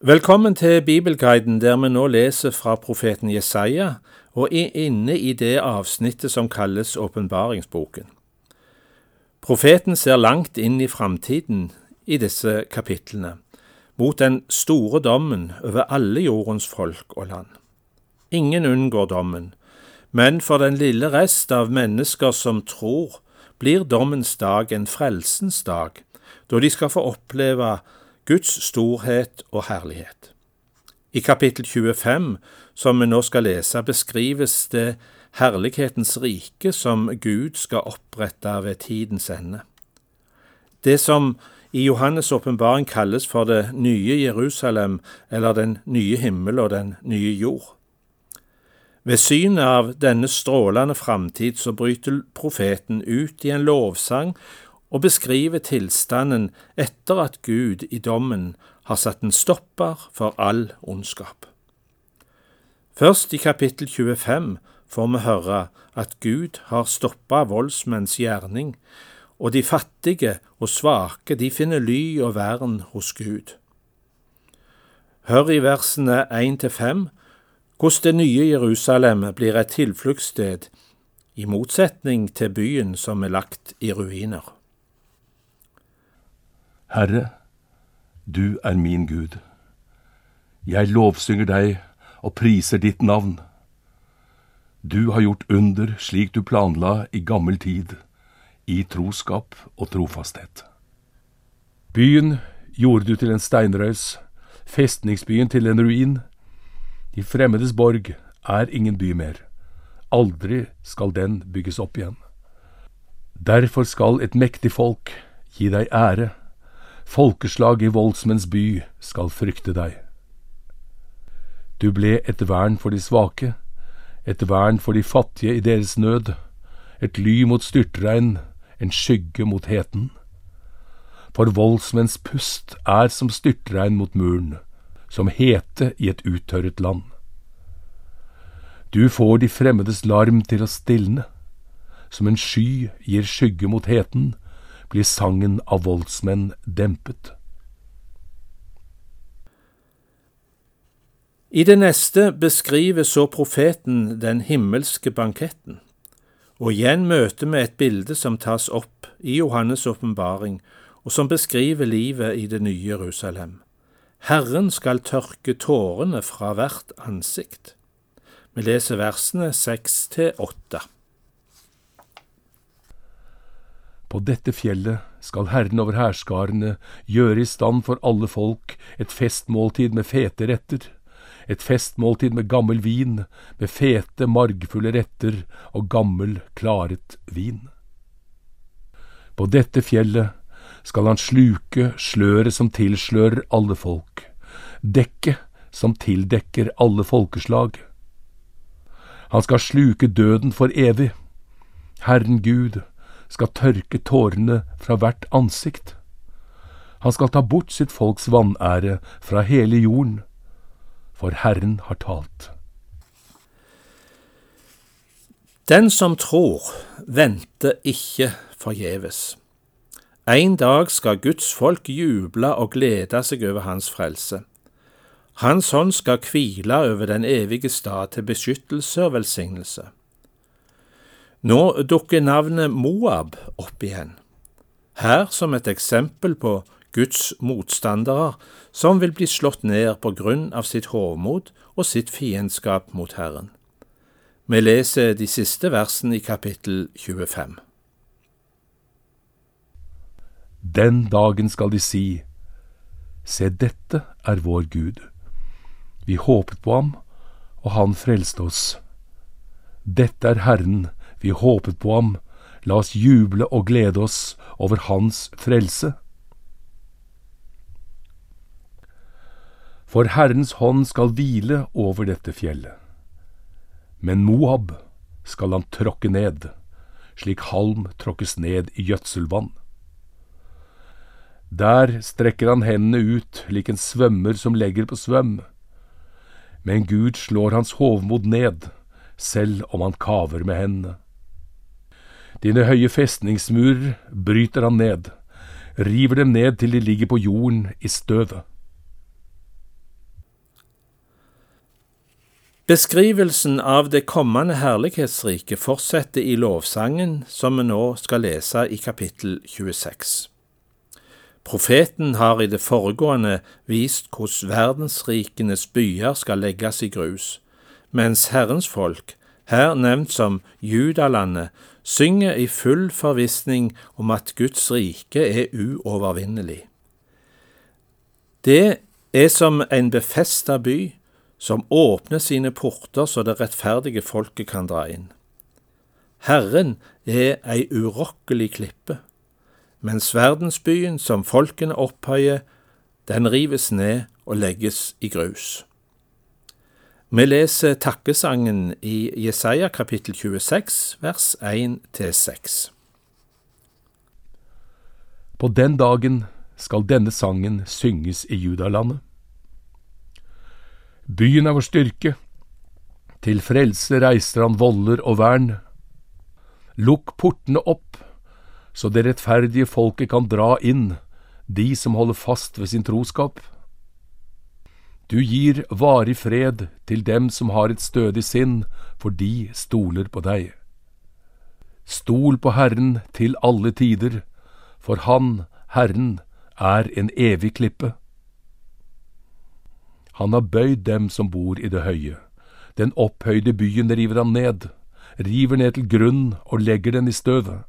Velkommen til Bibelguiden, der vi nå leser fra profeten Jesaja og er inne i det avsnittet som kalles åpenbaringsboken. Profeten ser langt inn i framtiden i disse kapitlene, mot den store dommen over alle jordens folk og land. Ingen unngår dommen, men for den lille rest av mennesker som tror, blir dommens dag en frelsens dag, da de skal få oppleve Guds storhet og herlighet. I kapittel 25, som vi nå skal lese, beskrives det herlighetens rike som Gud skal opprette ved tidens ende. Det som i Johannes' åpenbaring kalles for det nye Jerusalem, eller den nye himmel og den nye jord. Ved synet av denne strålende framtid så bryter profeten ut i en lovsang og beskriver tilstanden etter at Gud i dommen har satt en stopper for all ondskap. Først i kapittel 25 får vi høre at Gud har stoppa voldsmenns gjerning, og de fattige og svake de finner ly og vern hos Gud. Hør i versene 1 til 5 hvordan det nye Jerusalem blir et tilfluktssted, i motsetning til byen som er lagt i ruiner. Herre, du er min Gud. Jeg lovsynger deg og priser ditt navn. Du har gjort under slik du planla i gammel tid, i troskap og trofasthet. Byen gjorde du til en steinrøys, festningsbyen til en ruin. De fremmedes borg er ingen by mer. Aldri skal den bygges opp igjen. Derfor skal et mektig folk gi deg ære folkeslag i voldsmenns by skal frykte deg. Du ble et vern for de svake, et vern for de fattige i deres nød, et ly mot styrtregn, en skygge mot heten. For voldsmenns pust er som styrtregn mot muren, som hete i et uttørret land. Du får de fremmedes larm til å stilne, som en sky gir skygge mot heten, blir sangen av voldsmenn dempet. I det neste beskriver så profeten den himmelske banketten, og igjen møter vi et bilde som tas opp i Johannes' åpenbaring, og som beskriver livet i det nye Jerusalem. Herren skal tørke tårene fra hvert ansikt. Vi leser versene seks til åtte. På dette fjellet skal Herren over hærskarene gjøre i stand for alle folk et festmåltid med fete retter, et festmåltid med gammel vin, med fete, margfulle retter og gammel, klaret vin. På dette fjellet skal han sluke sløret som tilslører alle folk, dekket som tildekker alle folkeslag. Han skal sluke døden for evig. Herren Gud, skal tørke tårene fra hvert ansikt. Han skal ta bort sitt folks vanære fra hele jorden, for Herren har talt. Den som tror, venter ikke forgjeves. En dag skal Guds folk juble og glede seg over hans frelse. Hans hånd skal hvile over den evige stad til beskyttelse og velsignelse. Nå dukker navnet Moab opp igjen, her som et eksempel på Guds motstandere som vil bli slått ned på grunn av sitt hovmod og sitt fiendskap mot Herren. Vi leser de siste versene i kapittel 25. Den dagen skal de si, Se, dette er vår Gud. Vi håpet på ham, og han frelste oss. Dette er Herren, vi håpet på ham, la oss juble og glede oss over hans frelse. For Herrens hånd skal hvile over dette fjellet. Men Moab skal han tråkke ned, slik halm tråkkes ned i gjødselvann. Der strekker han hendene ut lik en svømmer som legger på svøm. Men Gud slår hans hovmod ned, selv om han kaver med hendene. Dine høye festningsmurer bryter han ned, river dem ned til de ligger på jorden i støvet. Beskrivelsen av det kommende herlighetsriket fortsetter i lovsangen som vi nå skal lese i kapittel 26. Profeten har i det foregående vist hvordan verdensrikenes byer skal legges i grus, mens Herrens folk, her nevnt som Judalandet, synger i full forvissning om at Guds rike er uovervinnelig. Det er som en befesta by som åpner sine porter så det rettferdige folket kan dra inn. Herren er ei urokkelig klippe, mens verdensbyen som folkene opphøyer, den rives ned og legges i grus. Vi leser takkesangen i Jesaja kapittel 26, vers 1-6. På den dagen skal denne sangen synges i Judalandet. Byen er vår styrke, til frelse reiser han voller og vern. Lukk portene opp, så det rettferdige folket kan dra inn, de som holder fast ved sin troskap. Du gir varig fred til dem som har et stødig sinn, for de stoler på deg. Stol på Herren til alle tider, for Han, Herren, er en evig klippe. Han har bøyd dem som bor i det høye. Den opphøyde byen river han ned, river ned til grunn og legger den i støvet.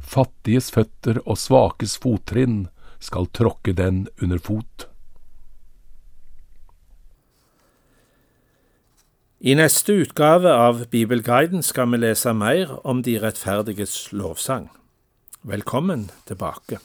Fattiges føtter og svakes fottrinn skal tråkke den under fot. I neste utgave av Bibelguiden skal vi lese mer om de rettferdiges lovsang. Velkommen tilbake.